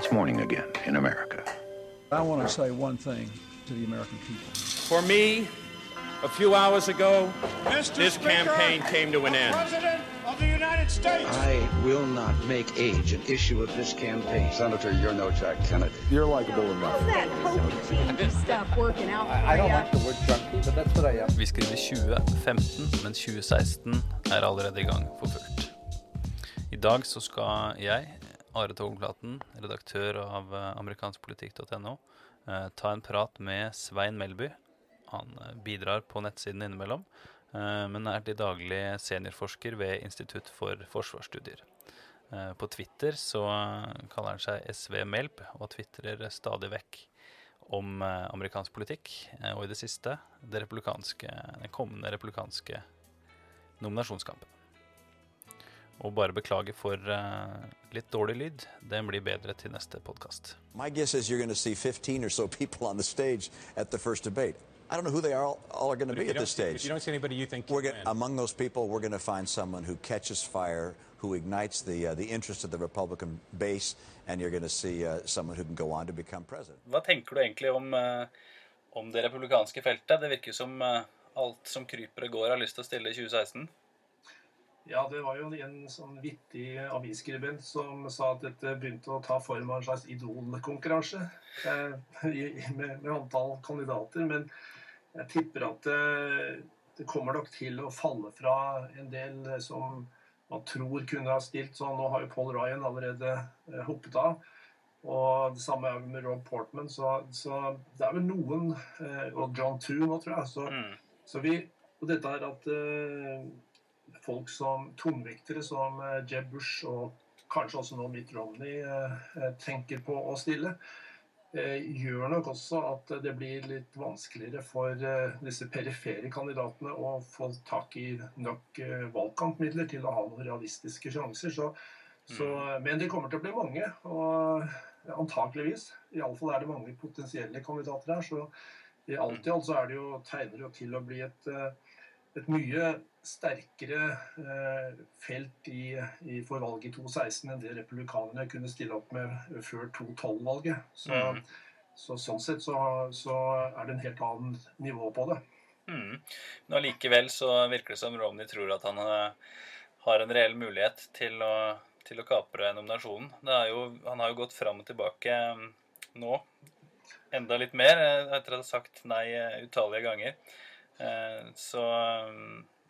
it's morning again in America. I want to say one thing to the American people. For me, a few hours ago, Mr. this Speaker, campaign came to an end. President of the United States. I will not make age an issue of this campaign. Senator, you're no Jack Kennedy. You're likable enough. How's that coaching stuff working out for I don't like the word junkie, but that's what I am. Vi skriver 2015, men 2016 er allerede i gang for fullt. I dag så skal jeg, Are Toglaten, redaktør av eh, amerikanskpolitikk.no, eh, ta en prat med Svein Melby. Han eh, bidrar på nettsiden innimellom, men er til daglig seniorforsker ved Institutt for forsvarsstudier. På Twitter så kaller han seg SV Melb, og tvitrer stadig vekk om amerikansk politikk, og i det siste det den kommende republikanske nominasjonskampen. Og bare beklage for uh, litt dårlig lyd. Den blir bedre til neste podkast. My guess is you're going to see 15 or so people on the stage at the first debate. I don't know who they are, all, all are going to be at this see- stage. you don't see anybody you think we're gonna, among those people, we're going to find someone who catches fire, who ignites the uh, the interest of the Republican base, and you're going to see uh, someone who can go on to become president. Hva tenker du egentlig om, eh, om det republikanske feltet? Det virker som eh, alt som kryper og går, har lyst til å stille i 2016. Ja, det var jo en sånn vittig avisskribent som sa at dette begynte å ta form av en slags idolkonkurranse eh, med, med antall kandidater. Men jeg tipper at det, det kommer nok til å falle fra en del som man tror kunne ha stilt. Så nå har jo Paul Ryan allerede eh, hoppet av. Og det samme er med Rob Portman. Så, så det er vel noen eh, Og John Toon nå, tror jeg. Så, Mm. så vi, og dette er at eh, folk som tungvektere som eh, Jeb Bush og kanskje også nå Mitt Romney eh, eh, tenker på å stille, gjør nok også at det blir litt vanskeligere for disse perifere kandidatene å få tak i nok valgkampmidler til å ha noen realistiske sjanser. Så, så, men det kommer til å bli mange, og antakeligvis. Iallfall er det mange potensielle kandidater her. så i alt i alt så er det jo, tegner det jo til å bli et, eh, et mye sterkere eh, felt i, i for valget i 2016 enn det republikanerne kunne stille opp med før 2012-valget. Så, Mm. så sånn sett så, så er det en helt annen nivå på det. Mm. Men allikevel så virker det som Romney tror at han eh, har en reell mulighet til å, til å kapre nominasjonen. Det er jo, han har jo gått fram og tilbake eh, nå, enda litt mer, eh, etter å ha sagt nei eh, utallige ganger. Eh, Så eh,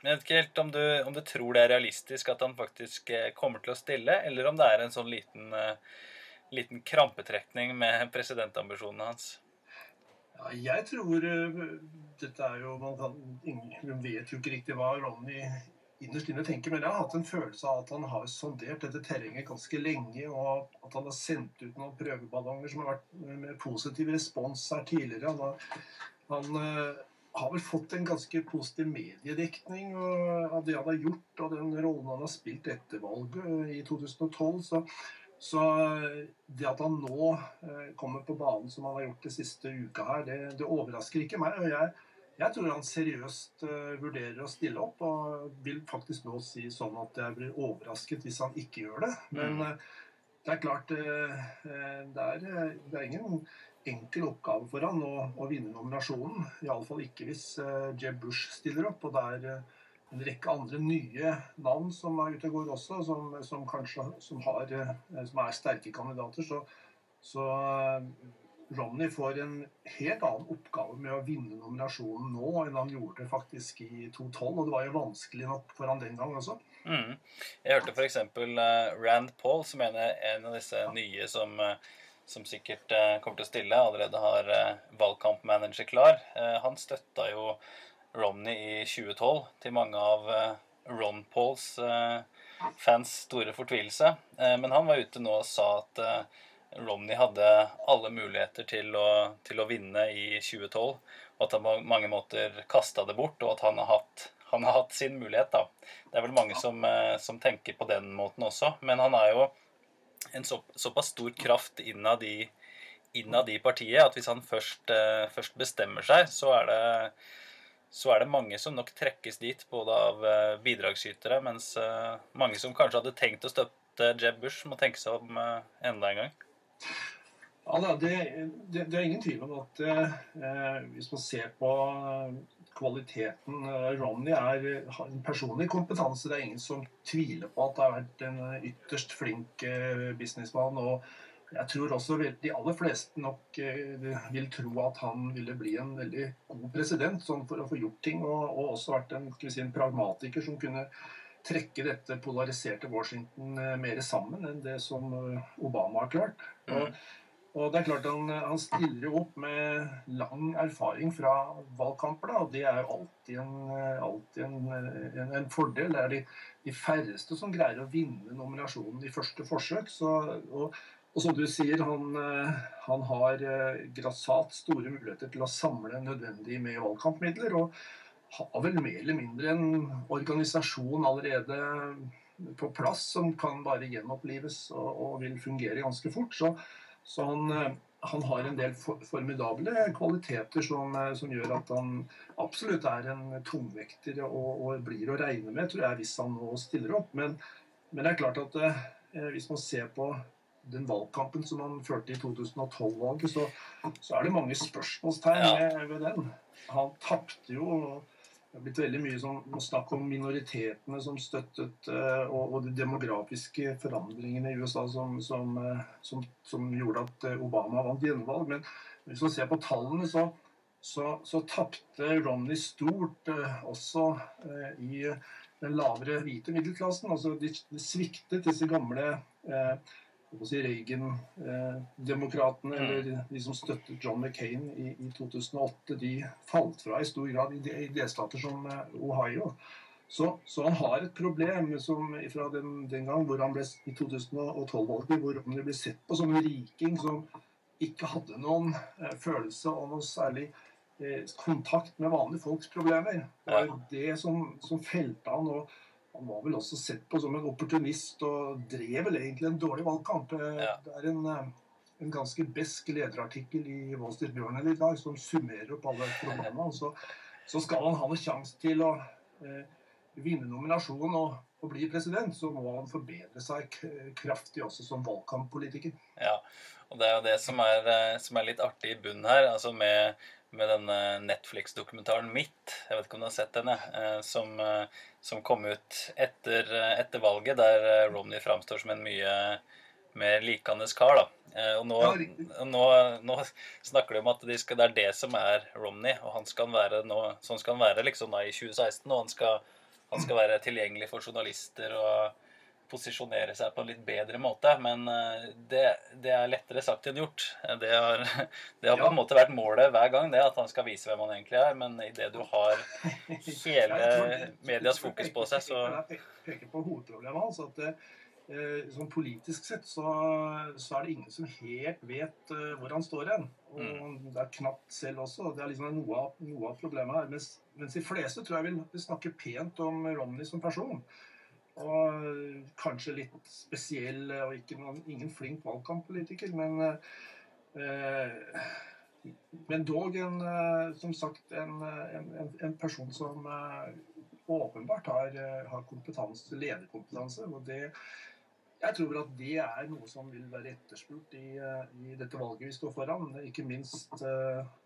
jeg vet ikke helt om du, om du tror det er realistisk at han faktisk eh, kommer til å stille, eller om det er en sånn liten, eh, liten krampetrekning med presidentambisjonene hans. Ja, jeg tror dette er jo man, kan, ingen vet jo ikke riktig hva Romney innerst inne tenker, men jeg har hatt en følelse av at han har sondert dette terrenget ganske lenge, og at han har sendt ut noen prøveballonger som har vært med positiv respons her tidligere. Han har, han, har vel fått en ganske positiv mediedekning av det han har gjort, og den rollen han har spilt etter valget eh, i 2012. så så det at han nå eh, kommer på banen som han har gjort det siste uka her, det, det overrasker ikke meg. og jeg, jeg tror han seriøst eh, vurderer å stille opp, og vil faktisk nå si sånn at jeg blir overrasket hvis han ikke gjør det. Men Mm. eh, det er klart eh, eh, det, er, eh, det er ingen enkel oppgave for han å, å vinne nominasjonen. Iallfall ikke hvis uh, Jeb Bush stiller opp. Og det er uh, en rekke andre nye navn som er ute og går også, som, som kanskje som, har, uh, som er sterke kandidater. Så, så Romney får en helt annen oppgave med å vinne nominasjonen nå enn han gjorde faktisk i 2012. Og det var jo vanskelig nok for han den gang også. Mm. Jeg hørte f.eks. Uh, Rand Paul, som er en av disse nye som, eh, som sikkert eh, kommer til å stille, allerede har eh, valgkampmanager klar. Eh, han støtta jo Romney i 2012 til mange av Ron Pauls fans store fortvilelse. Men han var ute nå og sa at Romney hadde alle muligheter til å, til å vinne i 2012, og at han på mange måter kasta det bort, og at han har hatt, han har hatt sin mulighet. da. Det er vel mange som, som tenker på den måten også, men han er jo en så, såpass stor kraft innad i, innad i partiet at hvis han først, eh, først bestemmer seg, så er det så er det mange som nok trekkes dit, både av eh, bidragsytere, mens eh, mange som kanskje hadde tenkt å støtte Jeb Bush, må tenke seg om enda en gang. Ja, det, det, det, er ingen tvil om at eh, hvis man ser på kvaliteten eh, Romney er, har en personlig kompetanse. Det er ingen som tviler på at det har vært en ytterst flink eh, businessmann. og jeg tror også de aller fleste nok eh, vil tro at han ville bli en veldig god president sånn for å få gjort ting, og, og også vært en, si, en, pragmatiker som kunne trekke dette polariserte Washington eh, mer sammen enn det som eh, Obama har klart. Og, og det er klart Han, han stiller opp med lang erfaring fra valgkamper, da, og det er jo alltid en, alltid en, en, en fordel. Det er de, de, færreste som greier å vinne nominasjonen i første forsøk. Så, og, og som du sier, han, han har eh, grassat store muligheter til å samle nødvendig med valgkampmidler. Og har vel mer eller mindre en organisasjon allerede på plass som kan bare gjenopplives og, og vil fungere ganske fort. Så, så han, eh, han, har en del for, formidable kvaliteter som, som, gjør at han absolutt er en tungvekter og, og, blir å regne med, tror jeg, hvis han nå stiller opp. Men, men det er klart at eh, hvis man ser på den valgkampen som han førte i 2012-valget, så, så, er det mange spørsmålstegn ja. ved den. Han tapte jo Det har blitt veldig mye sånn, snakk om minoritetene som støttet, uh, og, og, de demografiske forandringene i USA som, som, uh, som, som gjorde at uh, Obama vant gjenvalg. Men hvis man ser på tallene, så, så, så tapte Romney stort også i den lavere hvite middelklassen. Altså de, de sviktet disse gamle eh, si Reagan-demokratene, mm. eller de som støttet John McCain i, i 2008, de falt fra i stor grad i, i delstater som eh, Ohio. Så, så, han har et problem som, fra den, den, gang hvor han ble i 2012-valget, hvor han ble sett på som en riking som ikke hadde noen eh, følelse og noe særlig eh, kontakt med vanlige folks problemer. Det var det som, som felte han. og han var vel også sett på som en opportunist og drev vel egentlig en dårlig valgkamp. Eh, ja. Det er en, eh, en, ganske besk lederartikkel i Wall Street Journal i dag som summerer opp alle problemene. Så, så skal han ha noen sjanse til å eh, vinne nominasjonen og, og, bli president, så må han forbedre seg kraftig også som valgkamppolitiker. Ja, og det er jo det som er, eh, som er litt artig i bunnen her. altså med med denne Netflix-dokumentaren Mitt. Jeg vet ikke om du har sett den, som, som kom ut etter, etter, valget, der Romney framstår som en mye mer likende kar. da. Og nå, nå, nå, snakker de om at de skal, det er det som er Romney, og han skal være nå, sånn skal han være liksom da i 2016. Og han skal, han skal være tilgjengelig for journalister og posisjonere seg på en litt bedre måte. Men eh, det, det er lettere sagt enn gjort. Det har, det har på en måte vært målet hver gang, det at han skal vise hvem han egentlig er. Men idet du har hele medias fokus på seg, så Jeg peker på hovedproblemet hans. at eh, sånn politisk sett så, så, er det ingen som helt vet uh, hvor han står hen. Og mm. det er knapt selv også. Det er liksom noe av, noe av problemet her. Mens, mens, de fleste tror jeg vil snakke pent om Romney som person. Og kanskje litt spesiell og ikke noen, ingen flink valgkamppolitiker, men eh, men dog en, eh, som sagt en, en, en person som eh, åpenbart har, har kompetanse, lederkompetanse. og det jeg tror at det er noe som vil være etterspurt i, i, dette valget vi står foran. Ikke minst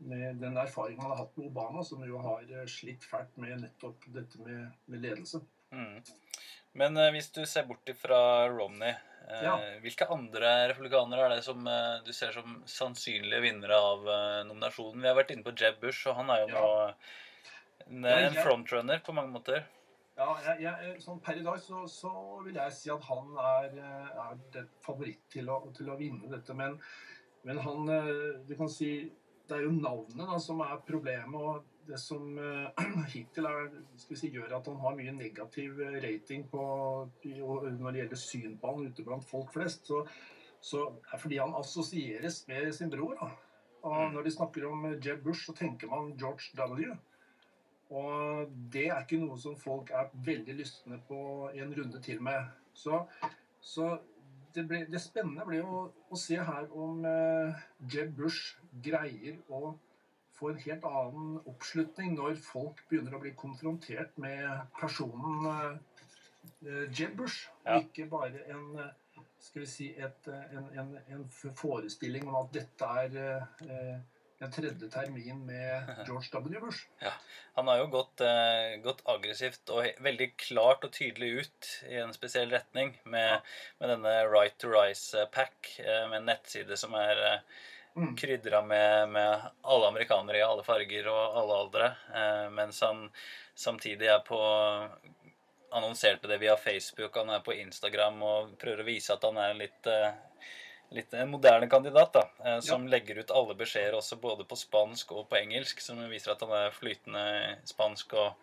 med den erfaringen han har hatt med Obama, som jo har slitt fælt med nettopp dette med, med ledelse. Mm. Men uh, hvis du ser bort fra Romney, uh, ja. hvilke andre republikanere er det som uh, du ser som sannsynlige vinnere av nominasjonen? Vi har vært inne på Jeb Bush, og han er jo nå en, en frontrunner på mange måter. Ja, jeg, jeg, sånn Per i dag så, så, vil jeg si at han er, er favoritt til å, til å, vinne dette. Men, men han Du kan si Det er jo navnet da, som er problemet. og det som uh, hittil er, si, gjør at han har mye negativ eh, rating på, når det gjelder syn på han ute blant folk flest, så, så er fordi han assosieres med sin bror. Da. Og mm. når de snakker om eh, Jeb Bush, så tenker man George W. Og det er ikke noe som folk er veldig lystne på en runde til med. Så, så det, ble, det, spennende blir å, å se her om uh, Jeb Bush greier å få en helt annen oppslutning når folk begynner å bli konfrontert med personen uh, Jeb Bush, ja. ikke bare en skal vi si, et, en, en, en forestilling om at dette er eh, en tredje termin med George W. Bush. Ja, Han har jo gått, eh, gått aggressivt og veldig klart og tydelig ut i en spesiell retning med, med denne Right to Rise-pack, eh, med en nettside som er eh, Mm. krydra med, med alle amerikanere i alle farger og alle aldre, eh, mens han samtidig er på annonserte det via Facebook, han er på Instagram og prøver å vise at han er en litt, eh, litt en moderne kandidat, da, eh, som legger ut alle beskjeder også både på spansk og på engelsk, som viser at han er flytende spansk og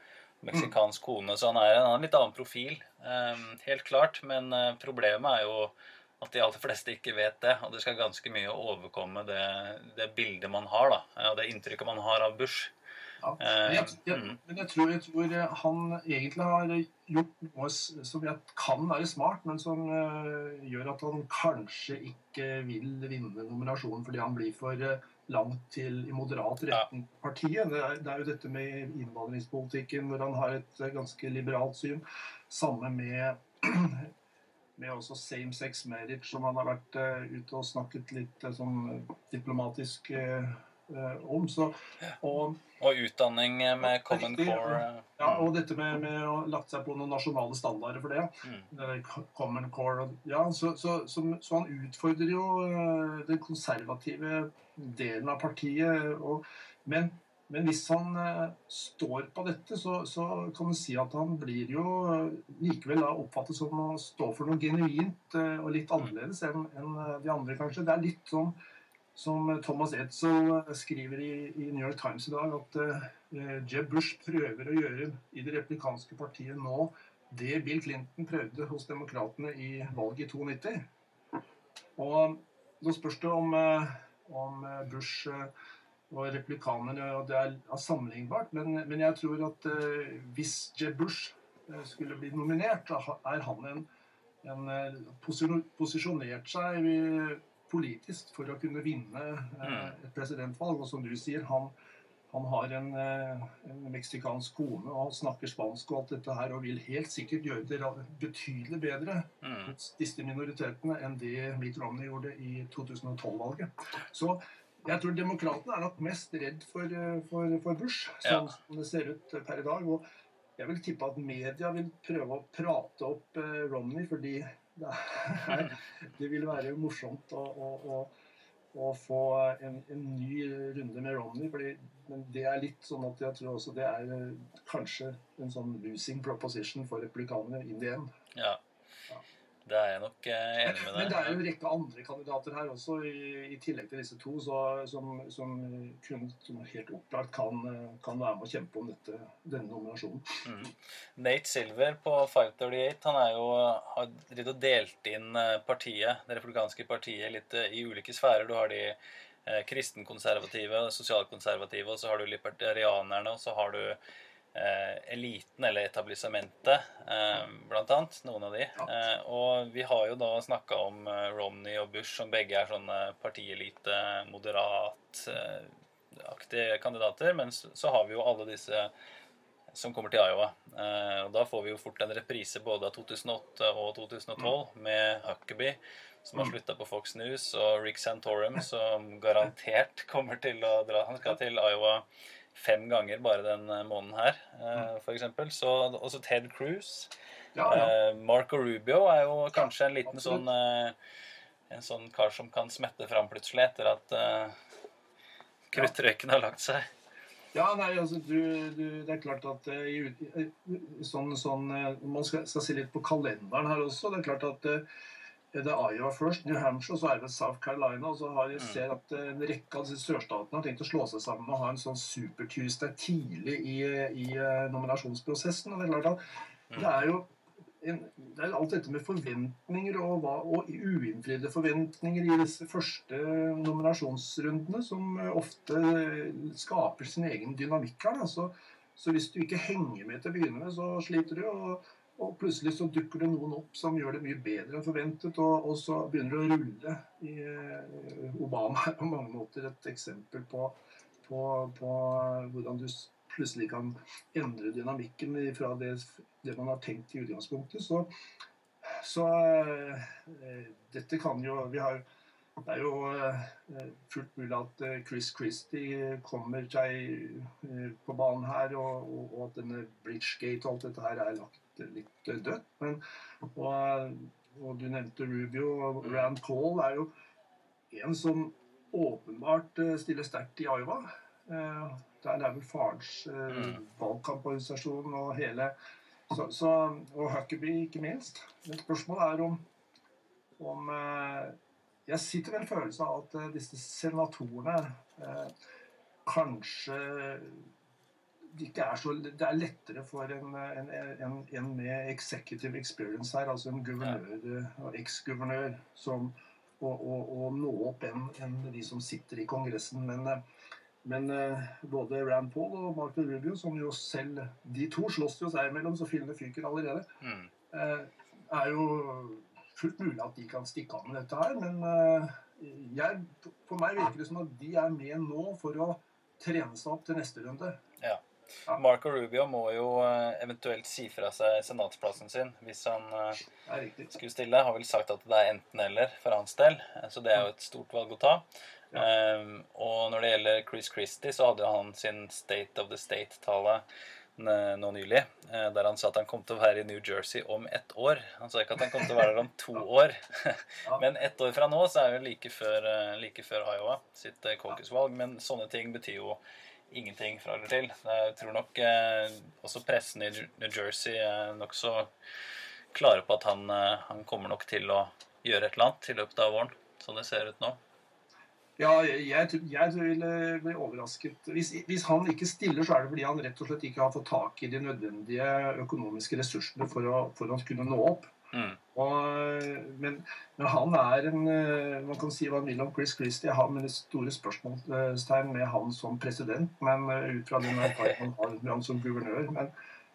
meksikansk kone, så han er en, han har en litt annen profil, eh, helt klart, men eh, problemet er jo at de aller fleste ikke vet det, og det skal ganske mye å overkomme det, det bildet man har, da, og det inntrykket man har av Bush. Ja. Eh, Men, jeg, jeg, mm. men jeg, tror, jeg tror han egentlig har gjort noe som jeg kan være smart, men som uh, gjør at han kanskje ikke vil vinne nominasjonen fordi han blir for uh, langt til i moderat retning ja. partiet. Det er, det er jo dette med innvandringspolitikken, hvor han har et uh, ganske liberalt syn. Samme med med også same sex marriage, som han har vært uh, ute og snakket litt uh, sånn diplomatisk eh, eh, om. Så, og Og utdanning med Common Core. ja, og dette med, med å lagt seg på noen nasjonale standarder for det. Mm. Common Core ja, så, så, så, så han utfordrer jo den konservative delen av partiet. Og, men, men hvis han eh, står på dette, så, så kan du si at han blir jo eh, likevel oppfattet som å stå for noe genuint eh, og litt annerledes enn de andre, kanskje. Det er litt sånn som Thomas Edsel skriver i, i New York Times i dag, at uh, Jeb Bush prøver å gjøre i det replikanske partiet nå det Bill Clinton prøvde hos demokratene i valget i 92. Og da spørs det om, om Bush eh, og replikanerne og det er er sammenlignbart, men, men jeg tror at uh, hvis Jeb Bush eh, skulle bli nominert, da er han en, en eh, posisjonert seg politisk for å kunne vinne uh, et presidentvalg. Og som du sier, han, han har en, uh, en meksikansk kone og snakker spansk og alt dette her, og vil helt sikkert gjøre det betydelig bedre Mm. hos disse minoritetene enn det Mitt Romney gjorde i 2012-valget. Så jeg tror demokratene er nok mest redd for, eh, for, for Bush, sånn Ja. som det ser ut per i dag. Og jeg vil tippe at media vil prøve å prate opp eh, Romney, fordi det, er, det vil være morsomt å, å, å, å få en, en ny runde med Romney. Fordi, men det er litt sånn at jeg tror også det er eh, kanskje en sånn losing proposition for replikanene in the end. Ja. Det er jeg nok eh, enig med Men det er jo en rekke andre kandidater her også, i, i tillegg til disse to, så, som, som, kun, som helt opplagt kan, kan være med å kjempe om dette, denne nominasjonen. Mm. Nate Silver på 538 han er jo, har jo og delt inn eh, partiet, det republikanske partiet litt eh, i ulike sfærer. Du har de eh, kristenkonservative, sosialkonservative, og så har du libertarianerne, og så har du eh, eliten, eller etablissementet, eh, blant annet. Noen av de. Eh, og vi har jo da snakka om eh, Romney og Bush, som begge er sånne partielite, moderat eh, aktige kandidater. Men så, har vi jo alle disse som kommer til Iowa. Eh, og Da får vi jo fort en reprise både av 2008 og 2012 med Huckabee, som har slutta på Fox News, og Rick Santorum, som garantert kommer til å dra Han skal til Iowa fem ganger bare den eh, måneden her, eh, for eksempel. Så også Ted Cruz. Ja, ja. Eh, Marco Rubio er jo kanskje en liten absolutt. sånn En sånn kar som kan smette fram plutselig etter at kruttrøyken har lagt seg. Ja, nei, altså, du, du, det er klart at i- sånn, sånn, Man skal, skal se litt på kalenderen her også. Det er klart at eh, det er Iowa først, New Hampshire, og så er det South Carolina. Og så har jeg ser at eh, en rekke av disse sørstatene har tenkt å slå seg sammen og ha en sånn Super Tuesday tidlig i, i eh, nominasjonsprosessen. Og det er klart at det er jo en, det er alt dette med forventninger og, og uinnfridde forventninger i disse første nominasjonsrundene som eh, ofte skaper sin egen dynamikk her. Da. Så, så hvis du ikke henger med til å begynne med, så sliter du. Og, og plutselig så dukker det noen opp som gjør det mye bedre enn forventet, og, og så begynner det å rulle. I, eh, Obama er på mange måter et eksempel på, på, på hvordan du plutselig kan endre dynamikken fra det, det man har tenkt i utgangspunktet. Så så uh, dette kan jo Vi har Det er jo eh, fullt mulig at Chris Christie kommer seg på banen her, og, og, og at denne Bridgegate og alt dette her er lagt litt eh, dødt. Men, og, og du nevnte Rubio, og Rand Paul er jo en som åpenbart eh, stiller sterkt i Iowa. Eh, Der er vel farens Mm. valgkamporganisasjon og hele så, så, Og Huckabee, ikke minst. Men spørsmålet er om, om Jeg sitter med en følelse av at disse senatorene kanskje det ikke er så Det er lettere for en, en, en, en med executive experience her, altså en guvernør og eksguvernør, som å, å, å nå opp enn de som sitter i Kongressen. Men, eh, men eh, både Rand Paul og Martin Rubio, som jo selv De to slåss jo seg imellom, så fillene fyker allerede. Mm. eh, er jo fullt mulig at de kan stikke av med dette her, men eh, jeg, for meg virker det som at de er med nå for å trene seg opp til neste runde. Ja. Marco Rubio må jo eh, eventuelt si fra seg senatsplassen sin hvis han eh, skulle stille. Har vel sagt at det er enten-eller for hans del, eh, så det er jo et stort valg å ta. Um, og når det gjelder Chris Christie, så hadde han sin State of the State-tale nå nylig, der han sa at han kom til å være i New Jersey om ett år. Han sa ikke at han kom til å være der om to år. Men ett år fra nå så er det like før, like før Iowa sitt caucus-valg. Men sånne ting betyr jo ingenting fra eller til. Jeg tror nok eh, også pressen i New Jersey er nokså klare på at han, eh, han kommer nok til å gjøre et eller annet i løpet av våren, sånn det ser ut nå. Ja, jeg, jeg, jeg tror vil eh, bli overrasket. Hvis, hvis han ikke stiller, så er det fordi han rett og slett ikke har fått tak i de nødvendige økonomiske ressursene for å, for å kunne nå opp. Mm. Og, men, men han er en eh, Man kan si hva man vil om Chris Christie. Jeg har store spørsmålstegn med han som president, men eh, ut fra den erfaringen han har med han som guvernør. Men,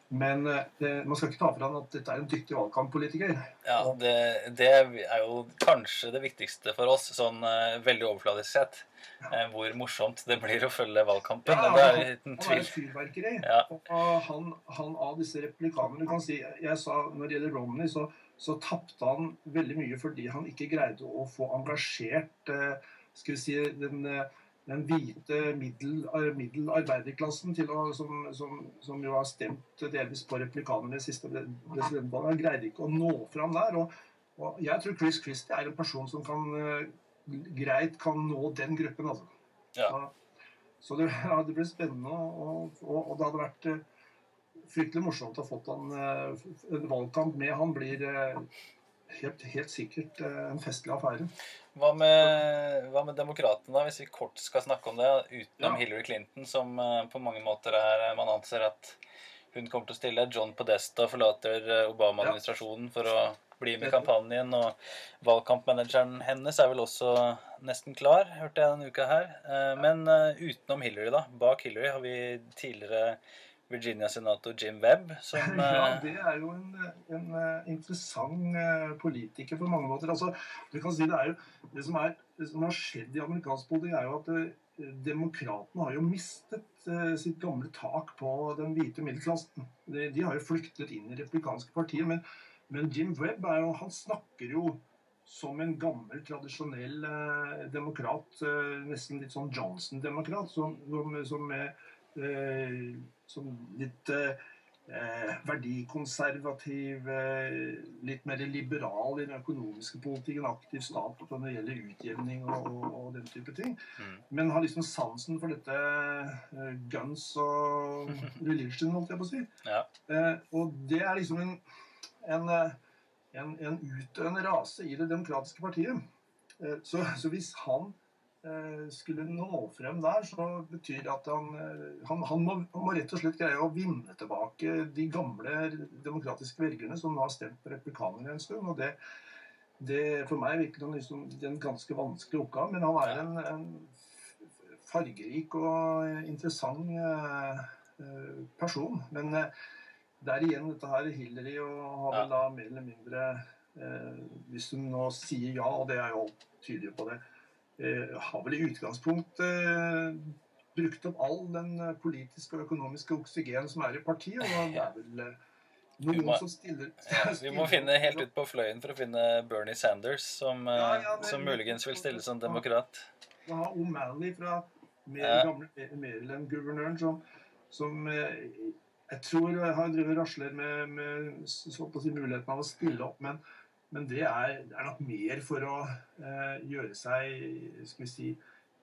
men eh, det, man skal ikke ta fra han at dette er en dyktig valgkamppolitiker. Ja, det, det er jo kanskje det viktigste for oss, sånn veldig overfladisk sett. Ja. hvor morsomt det blir å følge valgkampen. Ja, det er han, tvil. han er et fyrverkeri. Ja. Og han, han av disse replikanerne kan si, Jeg sa når det gjelder Romney, så, så tapte han veldig mye fordi han ikke greide å få engasjert eh, skal vi si, den, eh, den hvite middel, middel, middelarbeiderklassen til å, som, som, som jo har stemt delvis på replikanerne i siste presidentvalg. Han greide ikke å nå fram der. Og, og jeg tror Chris Christie er en person som kan eh, greit kan nå den gruppen. altså. Ja. Så, så det, ja, det blir spennende, og, og, og det hadde vært eh, fryktelig morsomt å ha fått han, eh, en valgkamp med han. blir eh, helt, helt sikkert eh, en festlig affære. Hva med, hva med demokratene, hvis vi kort skal snakke om det? Utenom Ja. Hillary Clinton, som på mange måter er Man anser at hun kommer til å stille. John Podesta forlater Obama-administrasjonen for å bli med i kampanjen. Og valgkampmanageren hennes er vel også nesten klar, hørte jeg denne uka her. Men utenom Hillary, da. Bak Hillary har vi tidligere Virginia-senator Jim Webb, som Ja, eh, det er jo en, en eh, interessant eh, politiker på mange måter. Altså, du kan si Det er jo, det som, er, det som har skjedd i amerikansk politikk, er jo at demokratene har jo mistet sitt gamle tak på den hvite middelklassen. De, de har jo flyktet inn i replikanske partier. Men, men Jim Webb er jo, han snakker jo som en gammel, tradisjonell demokrat. Nesten litt sånn Johnson-demokrat. Som, som, som, er, eh, som litt eh, eh, verdikonservativ, eh, litt mer liberal i den økonomiske politikken, aktiv stat når det gjelder utjevning og, og, og den type ting. Mm. Men har liksom sansen for dette eh, guns og religion, holdt jeg på å si. Ja. Eh, og det er liksom en, en, eh, en, en utdøende rase i det demokratiske partiet. Eh, så, så hvis han skulle nå frem der, så betyr det at han, eh, han, han, må, han må rett og slett greie å vinne tilbake de gamle demokratiske velgerne som nå har stemt på republikanere en stund. og det, det For meg virker det liksom er en ganske vanskelig oppgave, men han er en, en fargerik og interessant eh, eh, person. Men eh, det er igjen dette her Hillary og har vel da mer eller mindre eh, Hvis hun nå sier ja, og det er jo tyder på det, eh, har vel i utgangspunktet eh, brukt opp all den eh, politiske og økonomiske oksygen som er i partiet. Og det er vel, eh, Noen må- som stiller, Ja, vi må finne helt ut på fløyen for å finne Bernie Sanders, som, eh, Ja, ja, det- som muligens vil stille som demokrat. Du har O'Malley fra Maryland-guvernøren som, som eh, jeg tror har drevet rasler med, med så på å si, muligheten av å stille opp. Men, men det er, er nok mer for å eh, gjøre seg skal vi si,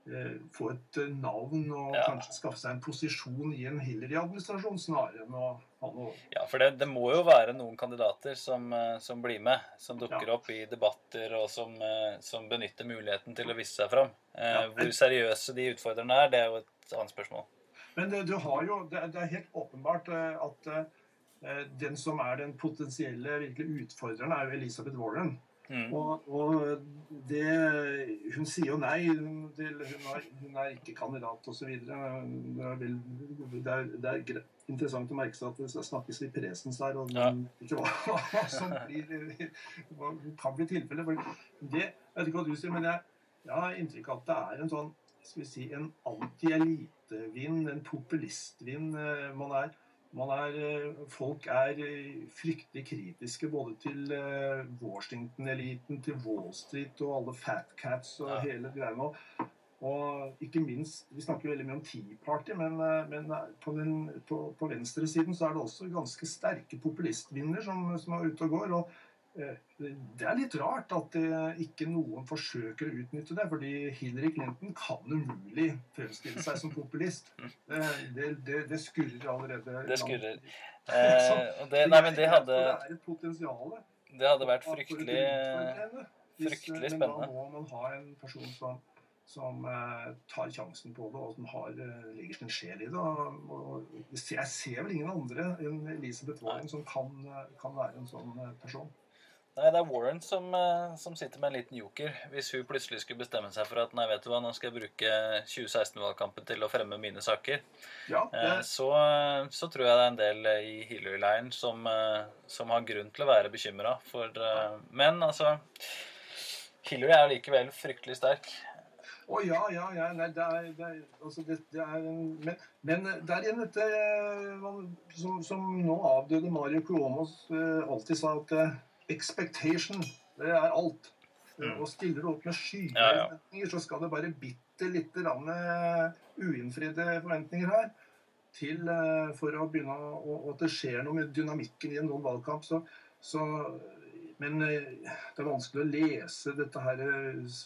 eh, få et eh, navn og Ja. kanskje skaffe seg en posisjon i en Hillary-administrasjon snarere enn å ha noe Ja, for det, det må jo være noen kandidater som, eh, som blir med, som dukker Ja. opp i debatter og som, eh, som benytter muligheten til å vise seg fram. Eh, Ja. Hvor seriøse de utfordrerne er, det er jo et annet spørsmål. Men det, du har jo, det, er- det er helt åpenbart at den som er den potensielle virkelig utfordreren, er jo Elisabeth Warren. Mm. Og, og det, hun sier jo nei. Til, hun, er, hun er ikke kandidat osv. Det, er vel- det, er- det er interessant å merke seg at det snakkes i presens her, og Ja. ikke hva, hva som blir, hva kan bli tilfellet. For det, jeg vet ikke hva du sier, men jeg, jeg har inntrykk av at det er en sånn skal vi si, en anti-elitevind, en populistvind. eh, Man er, er, eh, folk er eh, fryktelig kritiske både til eh, Washington-eliten, til Wall Street og alle fat cats og Ja. hele greia. Og ikke minst Vi snakker veldig mye om Tea Party, men, men på, den, på, på venstresiden så er det også ganske sterke populistvinner som, som er ute og går. og det er litt rart at eh, ikke noen forsøker å utnytte det, fordi Hillary Clinton kan umulig fremstille seg som populist. Det, det, det, det skurrer allerede. Det skurrer. Så- Eh, det, nei, men det hadde, Det er et potensial. det hadde vært fryktelig, fryktelig spennende. Hvis- man Men da må man ha en person som, som eh, tar sjansen på det, og som har, eh, legger sin sjel i det. Og, jeg ser vel ingen andre enn Elisabeth Warren som kan, eh, kan være en sånn eh, person. Nei, det er Warren som, eh, som sitter med en liten joker. Hvis hun plutselig skulle bestemme seg for at nei, vet du hva, nå skal jeg bruke 2016-valgkampen til å fremme mine saker, Ja, eh, så, så tror jeg det er en del eh, i Hillary-leiren som, som har grunn til å være bekymra Men altså Hillary er likevel fryktelig sterk. Å ja, ja, ja. Nei, det er, det er, altså det, det er en, men, men det er igjen dette som, som nå avdøde Mario Cuomos alltid sa at expectation, det er alt. Mm. Og stiller du opp med skyhøye forventninger, så skal det bare bitte lite grann eh, uinnfridde forventninger her til eh, for å begynne å, at det skjer noe med dynamikken i en sånn valgkamp. Så, så, men eh, det er vanskelig å lese dette her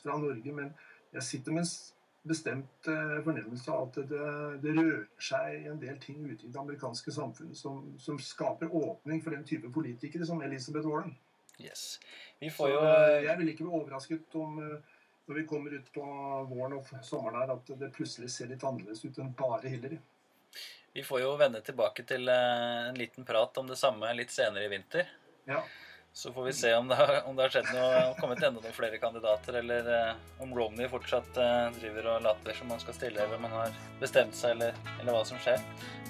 fra Norge. men jeg sitter med en bestemt fornemmelse av at det, det rører seg en del ting ute i det amerikanske samfunnet som, som skaper åpning for den type politikere som Elizabeth Warren. Yes. Vi får jo eh, jeg vil ikke bli overrasket om eh, når vi kommer ut på våren og sommeren her, at det plutselig ser litt annerledes ut enn bare Hillary. Vi får jo vende tilbake til eh, en liten prat om det samme litt senere i vinter. Ja. Så får vi se om det har, om det har skjedd noe, kommet enda noen flere kandidater, eller eh, om Romney fortsatt eh, driver og later som han skal stille, eller om han har bestemt seg, eller, eller hva som skjer.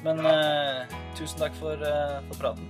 Men eh, tusen takk for, eh, for praten.